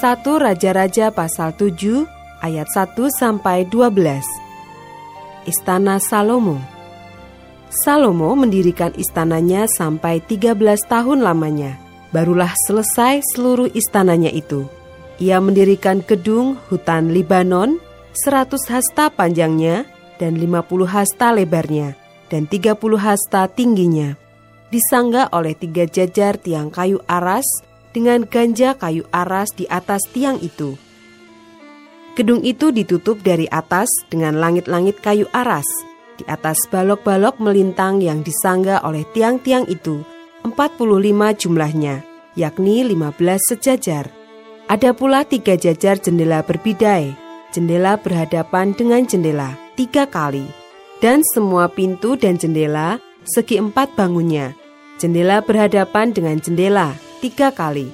Satu Raja-Raja pasal 7 ayat 1 sampai 12. Istana Salomo. Salomo mendirikan istananya sampai 13 tahun lamanya. Barulah selesai seluruh istananya itu. Ia mendirikan gedung hutan Libanon 100 hasta panjangnya dan 50 hasta lebarnya dan 30 hasta tingginya. Disangga oleh tiga jajar tiang kayu aras dengan ganja kayu aras di atas tiang itu. Gedung itu ditutup dari atas dengan langit-langit kayu aras. Di atas balok-balok melintang yang disangga oleh tiang-tiang itu, 45 jumlahnya, yakni 15 sejajar. Ada pula tiga jajar jendela berbidai, jendela berhadapan dengan jendela, tiga kali. Dan semua pintu dan jendela, segi empat bangunnya. Jendela berhadapan dengan jendela, tiga kali.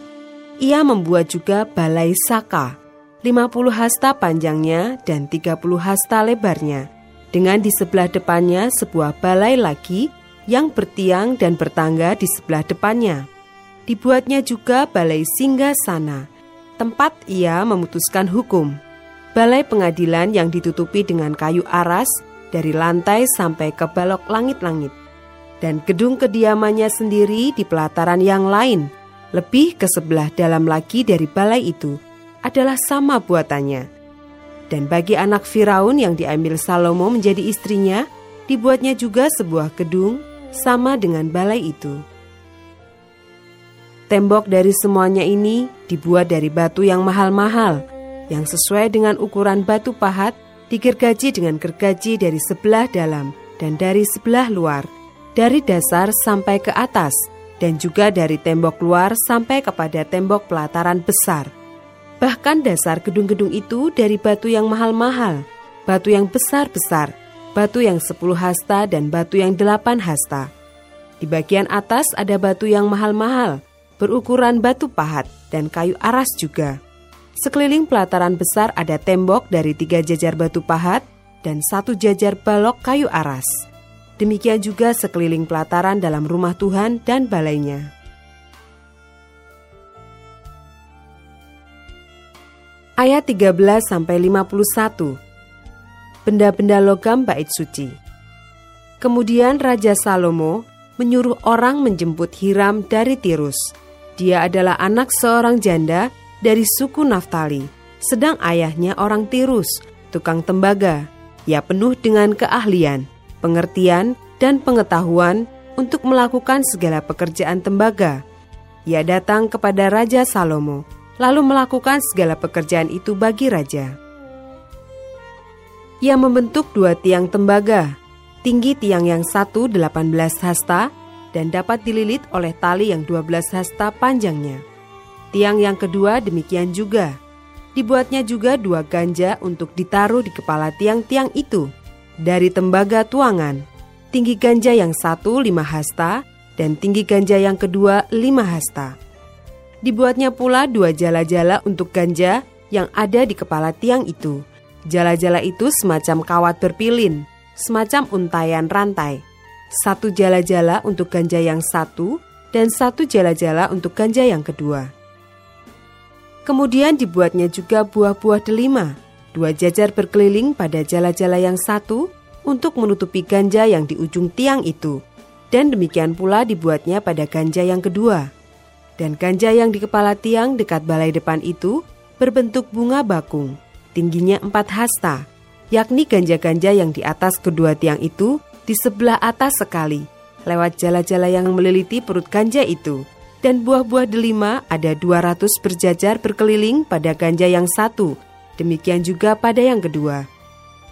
Ia membuat juga balai saka, 50 hasta panjangnya dan 30 hasta lebarnya. Dengan di sebelah depannya sebuah balai lagi yang bertiang dan bertangga di sebelah depannya. Dibuatnya juga balai singgah sana, tempat ia memutuskan hukum. Balai pengadilan yang ditutupi dengan kayu aras dari lantai sampai ke balok langit-langit. Dan gedung kediamannya sendiri di pelataran yang lain, lebih ke sebelah dalam lagi dari balai itu, adalah sama buatannya. Dan bagi anak Firaun yang diambil Salomo menjadi istrinya, dibuatnya juga sebuah gedung sama dengan balai itu. Tembok dari semuanya ini dibuat dari batu yang mahal-mahal, yang sesuai dengan ukuran batu pahat, digergaji dengan gergaji dari sebelah dalam dan dari sebelah luar, dari dasar sampai ke atas, dan juga dari tembok luar sampai kepada tembok pelataran besar. Bahkan dasar gedung-gedung itu dari batu yang mahal-mahal, batu yang besar-besar, batu yang sepuluh hasta dan batu yang delapan hasta. Di bagian atas ada batu yang mahal-mahal, berukuran batu pahat dan kayu aras juga. Sekeliling pelataran besar ada tembok dari tiga jajar batu pahat dan satu jajar balok kayu aras. Demikian juga sekeliling pelataran dalam rumah Tuhan dan balainya. Ayat 13 sampai 51. Benda-benda logam bait suci. Kemudian Raja Salomo menyuruh orang menjemput Hiram dari Tirus. Dia adalah anak seorang janda dari suku Naftali, sedang ayahnya orang Tirus, tukang tembaga. Ia penuh dengan keahlian pengertian, dan pengetahuan untuk melakukan segala pekerjaan tembaga. Ia datang kepada Raja Salomo, lalu melakukan segala pekerjaan itu bagi raja. Ia membentuk dua tiang tembaga, tinggi tiang yang satu 18 hasta dan dapat dililit oleh tali yang 12 hasta panjangnya. Tiang yang kedua demikian juga. Dibuatnya juga dua ganja untuk ditaruh di kepala tiang-tiang itu dari tembaga tuangan. Tinggi ganja yang satu lima hasta dan tinggi ganja yang kedua lima hasta. Dibuatnya pula dua jala-jala untuk ganja yang ada di kepala tiang itu. Jala-jala itu semacam kawat berpilin, semacam untayan rantai. Satu jala-jala untuk ganja yang satu dan satu jala-jala untuk ganja yang kedua. Kemudian dibuatnya juga buah-buah delima, dua jajar berkeliling pada jala-jala yang satu untuk menutupi ganja yang di ujung tiang itu. Dan demikian pula dibuatnya pada ganja yang kedua. Dan ganja yang di kepala tiang dekat balai depan itu berbentuk bunga bakung, tingginya empat hasta, yakni ganja-ganja yang di atas kedua tiang itu di sebelah atas sekali, lewat jala-jala yang meliliti perut ganja itu. Dan buah-buah delima ada 200 berjajar berkeliling pada ganja yang satu, Demikian juga pada yang kedua.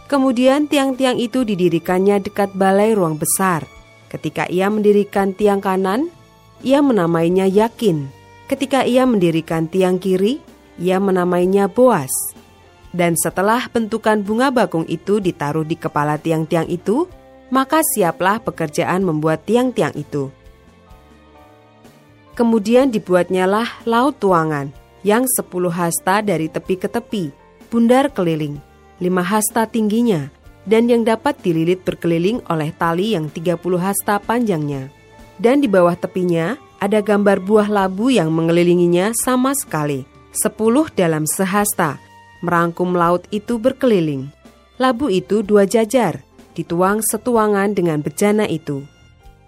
Kemudian tiang-tiang itu didirikannya dekat balai ruang besar. Ketika ia mendirikan tiang kanan, ia menamainya Yakin. Ketika ia mendirikan tiang kiri, ia menamainya Boas. Dan setelah bentukan bunga bakung itu ditaruh di kepala tiang-tiang itu, maka siaplah pekerjaan membuat tiang-tiang itu. Kemudian dibuatnyalah laut tuangan yang sepuluh hasta dari tepi ke tepi, bundar keliling, lima hasta tingginya, dan yang dapat dililit berkeliling oleh tali yang tiga puluh hasta panjangnya. Dan di bawah tepinya ada gambar buah labu yang mengelilinginya sama sekali, sepuluh dalam sehasta, merangkum laut itu berkeliling. Labu itu dua jajar, dituang setuangan dengan bejana itu.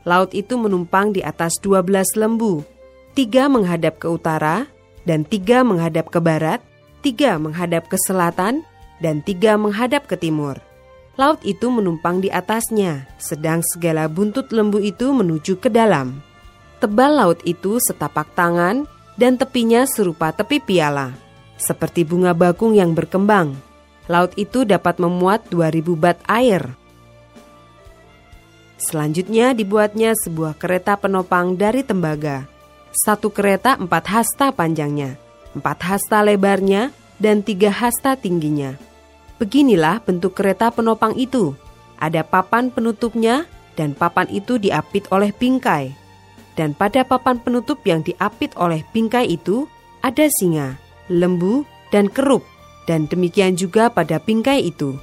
Laut itu menumpang di atas dua belas lembu, tiga menghadap ke utara, dan tiga menghadap ke barat, tiga menghadap ke selatan, dan tiga menghadap ke timur. Laut itu menumpang di atasnya, sedang segala buntut lembu itu menuju ke dalam. Tebal laut itu setapak tangan dan tepinya serupa tepi piala, seperti bunga bakung yang berkembang. Laut itu dapat memuat 2000 bat air. Selanjutnya dibuatnya sebuah kereta penopang dari tembaga. Satu kereta empat hasta panjangnya, empat hasta lebarnya, dan tiga hasta tingginya. Beginilah bentuk kereta penopang itu. Ada papan penutupnya, dan papan itu diapit oleh bingkai dan pada papan penutup yang diapit oleh bingkai itu ada singa, lembu, dan keruk, dan demikian juga pada bingkai itu.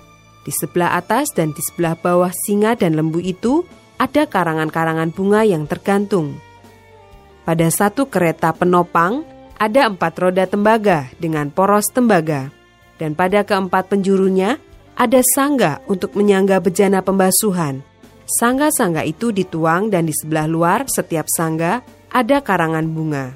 Di sebelah atas dan di sebelah bawah singa dan lembu itu ada karangan-karangan bunga yang tergantung. Pada satu kereta penopang ada empat roda tembaga dengan poros tembaga, dan pada keempat penjurunya ada sangga untuk menyangga bejana pembasuhan Sangga-sangga itu dituang dan di sebelah luar setiap sangga ada karangan bunga.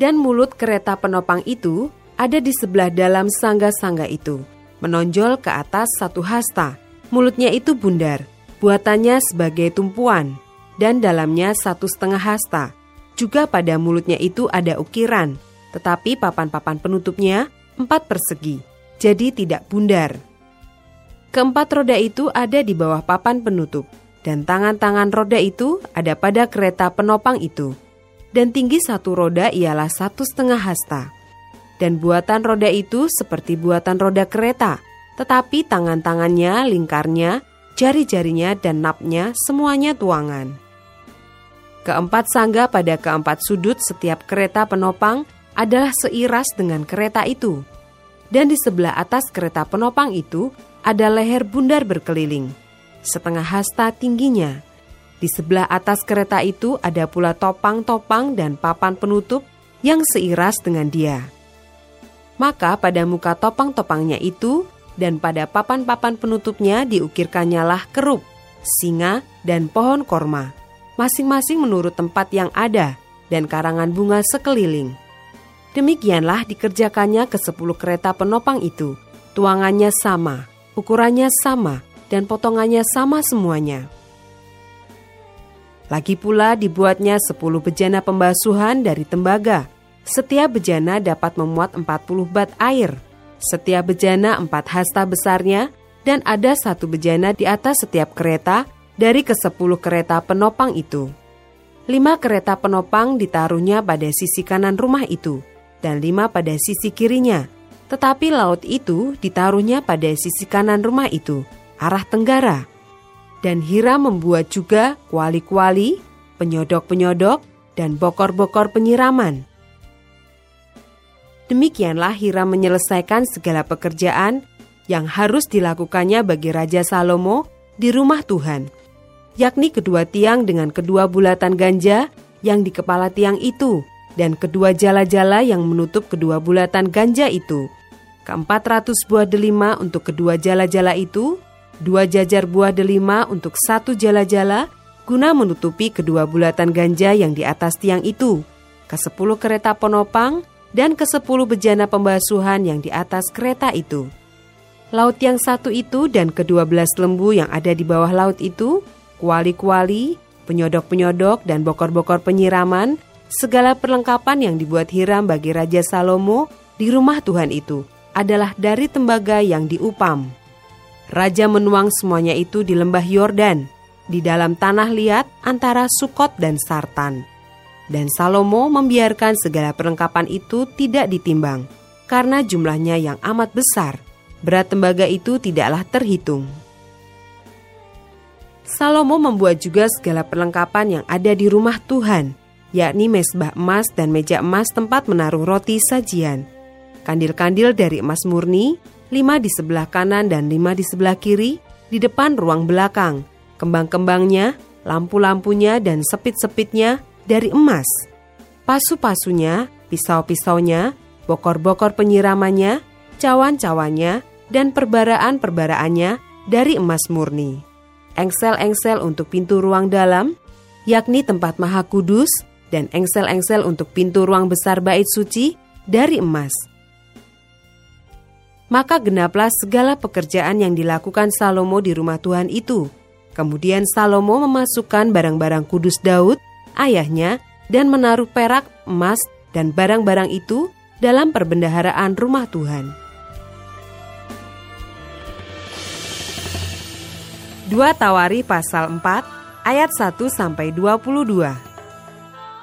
Dan mulut kereta penopang itu ada di sebelah dalam sangga-sangga itu, menonjol ke atas satu hasta. Mulutnya itu bundar, buatannya sebagai tumpuan, dan dalamnya satu setengah hasta. Juga pada mulutnya itu ada ukiran, tetapi papan-papan penutupnya empat persegi, jadi tidak bundar. Keempat roda itu ada di bawah papan penutup, dan tangan-tangan roda itu ada pada kereta penopang itu. Dan tinggi satu roda ialah satu setengah hasta. Dan buatan roda itu seperti buatan roda kereta, tetapi tangan-tangannya, lingkarnya, jari-jarinya, dan napnya semuanya tuangan. Keempat sangga pada keempat sudut setiap kereta penopang adalah seiras dengan kereta itu. Dan di sebelah atas kereta penopang itu ada leher bundar berkeliling, setengah hasta tingginya. Di sebelah atas kereta itu ada pula topang-topang dan papan penutup yang seiras dengan dia. Maka pada muka topang-topangnya itu dan pada papan-papan penutupnya diukirkannya lah keruk, singa, dan pohon korma, masing-masing menurut tempat yang ada dan karangan bunga sekeliling. Demikianlah dikerjakannya ke sepuluh kereta penopang itu, tuangannya sama, ukurannya sama, dan potongannya sama semuanya. Lagi pula dibuatnya sepuluh bejana pembasuhan dari tembaga. Setiap bejana dapat memuat 40 bat air. Setiap bejana empat hasta besarnya dan ada satu bejana di atas setiap kereta dari ke sepuluh kereta penopang itu. Lima kereta penopang ditaruhnya pada sisi kanan rumah itu, dan lima pada sisi kirinya, tetapi laut itu ditaruhnya pada sisi kanan rumah itu, arah tenggara. Dan Hira membuat juga kuali-kuali, penyodok-penyodok, dan bokor-bokor penyiraman. Demikianlah Hira menyelesaikan segala pekerjaan yang harus dilakukannya bagi Raja Salomo di rumah Tuhan, yakni kedua tiang dengan kedua bulatan ganja yang di kepala tiang itu, dan kedua jala-jala yang menutup kedua bulatan ganja itu, keempat ratus buah delima untuk kedua jala-jala itu, dua jajar buah delima untuk satu jala-jala, guna menutupi kedua bulatan ganja yang di atas tiang itu, ke sepuluh kereta penopang, dan ke sepuluh bejana pembasuhan yang di atas kereta itu. Laut yang satu itu dan kedua belas lembu yang ada di bawah laut itu, kuali-kuali, penyodok-penyodok, dan bokor-bokor penyiraman, segala perlengkapan yang dibuat Hiram bagi Raja Salomo di rumah Tuhan itu, adalah dari tembaga yang diupam. Raja menuang semuanya itu di lembah Yordan, di dalam tanah liat antara Sukot dan Sartan. dan Salomo membiarkan segala perlengkapan itu tidak ditimbang, karena jumlahnya yang amat besar. Berat tembaga itu tidaklah terhitung. Salomo membuat juga segala perlengkapan yang ada di rumah Tuhan, yakni mesbah emas dan meja emas tempat menaruh roti sajian. Kandil-kandil dari emas murni, lima di sebelah kanan dan lima di sebelah kiri, di depan ruang belakang. Kembang-kembangnya, lampu-lampunya dan sepit-sepitnya dari emas. Pasu-pasunya, pisau-pisaunya, bokor-bokor penyiramannya, cawan-cawannya, dan perbaraan-perbaraannya dari emas murni engsel-engsel untuk pintu ruang dalam, yakni tempat maha kudus, dan engsel-engsel untuk pintu ruang besar bait suci dari emas. Maka genaplah segala pekerjaan yang dilakukan Salomo di rumah Tuhan itu. Kemudian Salomo memasukkan barang-barang kudus Daud, ayahnya, dan menaruh perak, emas, dan barang-barang itu dalam perbendaharaan rumah Tuhan. 2 Tawari pasal 4 ayat 1 sampai 22.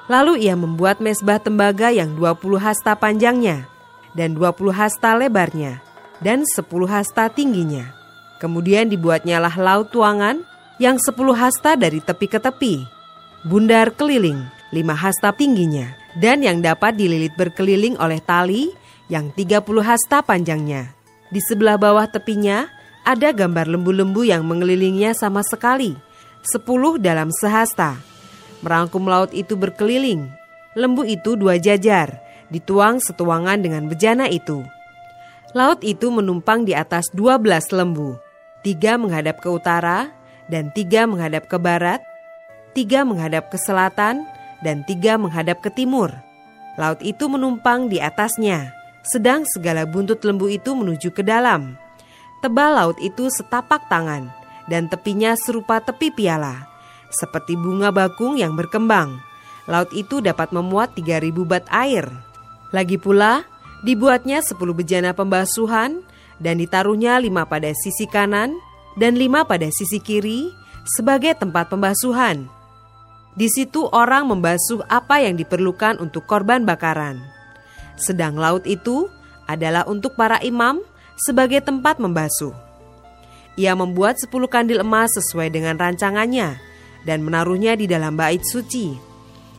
Lalu ia membuat mesbah tembaga yang 20 hasta panjangnya dan 20 hasta lebarnya dan 10 hasta tingginya. Kemudian dibuatnyalah laut tuangan yang 10 hasta dari tepi ke tepi, bundar keliling 5 hasta tingginya dan yang dapat dililit berkeliling oleh tali yang 30 hasta panjangnya. Di sebelah bawah tepinya ada gambar lembu-lembu yang mengelilinginya sama sekali, sepuluh dalam sehasta. Merangkum laut itu berkeliling, lembu itu dua jajar, dituang setuangan dengan bejana itu. Laut itu menumpang di atas dua belas lembu, tiga menghadap ke utara, dan tiga menghadap ke barat, tiga menghadap ke selatan, dan tiga menghadap ke timur. Laut itu menumpang di atasnya, sedang segala buntut lembu itu menuju ke dalam. Tebal laut itu setapak tangan, dan tepinya serupa tepi piala, seperti bunga bakung yang berkembang. Laut itu dapat memuat 3000 bat air. Lagi pula, dibuatnya 10 bejana pembasuhan, dan ditaruhnya lima pada sisi kanan dan lima pada sisi kiri sebagai tempat pembasuhan. Di situ orang membasuh apa yang diperlukan untuk korban bakaran. Sedang laut itu adalah untuk para imam sebagai tempat membasuh. Ia membuat sepuluh kandil emas sesuai dengan rancangannya dan menaruhnya di dalam bait suci,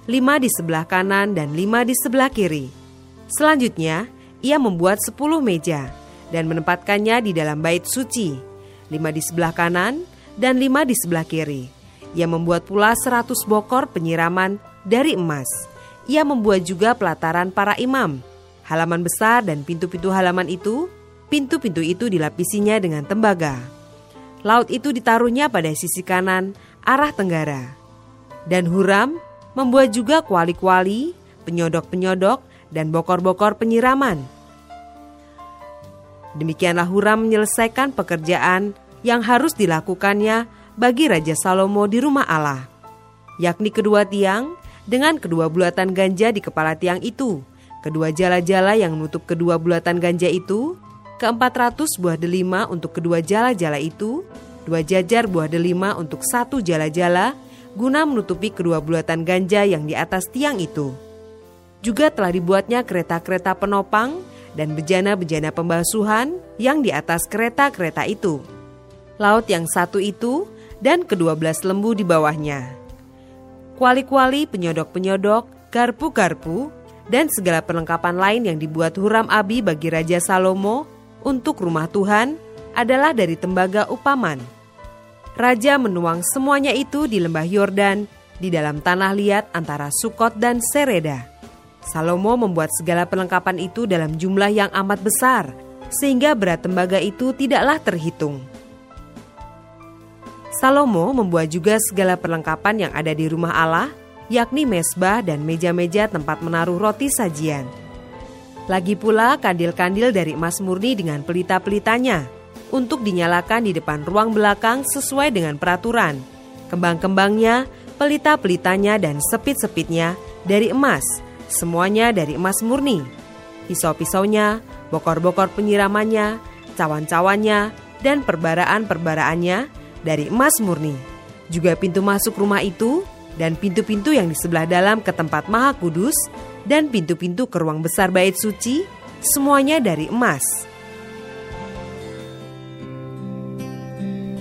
lima di sebelah kanan dan lima di sebelah kiri. Selanjutnya, ia membuat sepuluh meja dan menempatkannya di dalam bait suci, lima di sebelah kanan dan lima di sebelah kiri. Ia membuat pula seratus bokor penyiraman dari emas. Ia membuat juga pelataran para imam, halaman besar dan pintu-pintu halaman itu Pintu-pintu itu dilapisinya dengan tembaga. Laut itu ditaruhnya pada sisi kanan, arah tenggara. Dan Huram membuat juga kuali-kuali, penyodok-penyodok, dan bokor-bokor penyiraman. Demikianlah Huram menyelesaikan pekerjaan yang harus dilakukannya bagi Raja Salomo di rumah Allah, yakni kedua tiang dengan kedua bulatan ganja di kepala tiang itu, kedua jala-jala yang menutup kedua bulatan ganja itu, ke-400 buah delima untuk kedua jala-jala itu, dua jajar buah delima untuk satu jala-jala, guna menutupi kedua bulatan ganja yang di atas tiang itu. Juga telah dibuatnya kereta-kereta penopang dan bejana-bejana pembasuhan yang di atas kereta-kereta itu. Laut yang satu itu dan kedua belas lembu di bawahnya. Kuali-kuali penyodok-penyodok, garpu-garpu, dan segala perlengkapan lain yang dibuat Huram Abi bagi Raja Salomo untuk rumah Tuhan adalah dari tembaga upaman. Raja menuang semuanya itu di lembah Yordan di dalam tanah liat antara Sukot dan Sereda. Salomo membuat segala perlengkapan itu dalam jumlah yang amat besar, sehingga berat tembaga itu tidaklah terhitung. Salomo membuat juga segala perlengkapan yang ada di rumah Allah, yakni mesbah dan meja-meja tempat menaruh roti sajian lagi pula kandil-kandil dari emas murni dengan pelita-pelitanya untuk dinyalakan di depan ruang belakang sesuai dengan peraturan. Kembang-kembangnya, pelita-pelitanya dan sepit-sepitnya dari emas, semuanya dari emas murni. Pisau-pisaunya, bokor-bokor penyiramannya, cawan-cawannya, dan perbaraan-perbaraannya dari emas murni. Juga pintu masuk rumah itu dan pintu-pintu yang di sebelah dalam ke tempat maha kudus dan pintu-pintu ke ruang besar bait suci, semuanya dari emas.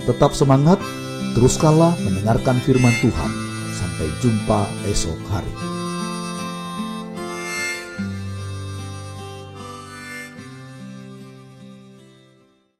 Tetap semangat, teruskanlah mendengarkan firman Tuhan. Sampai jumpa esok hari.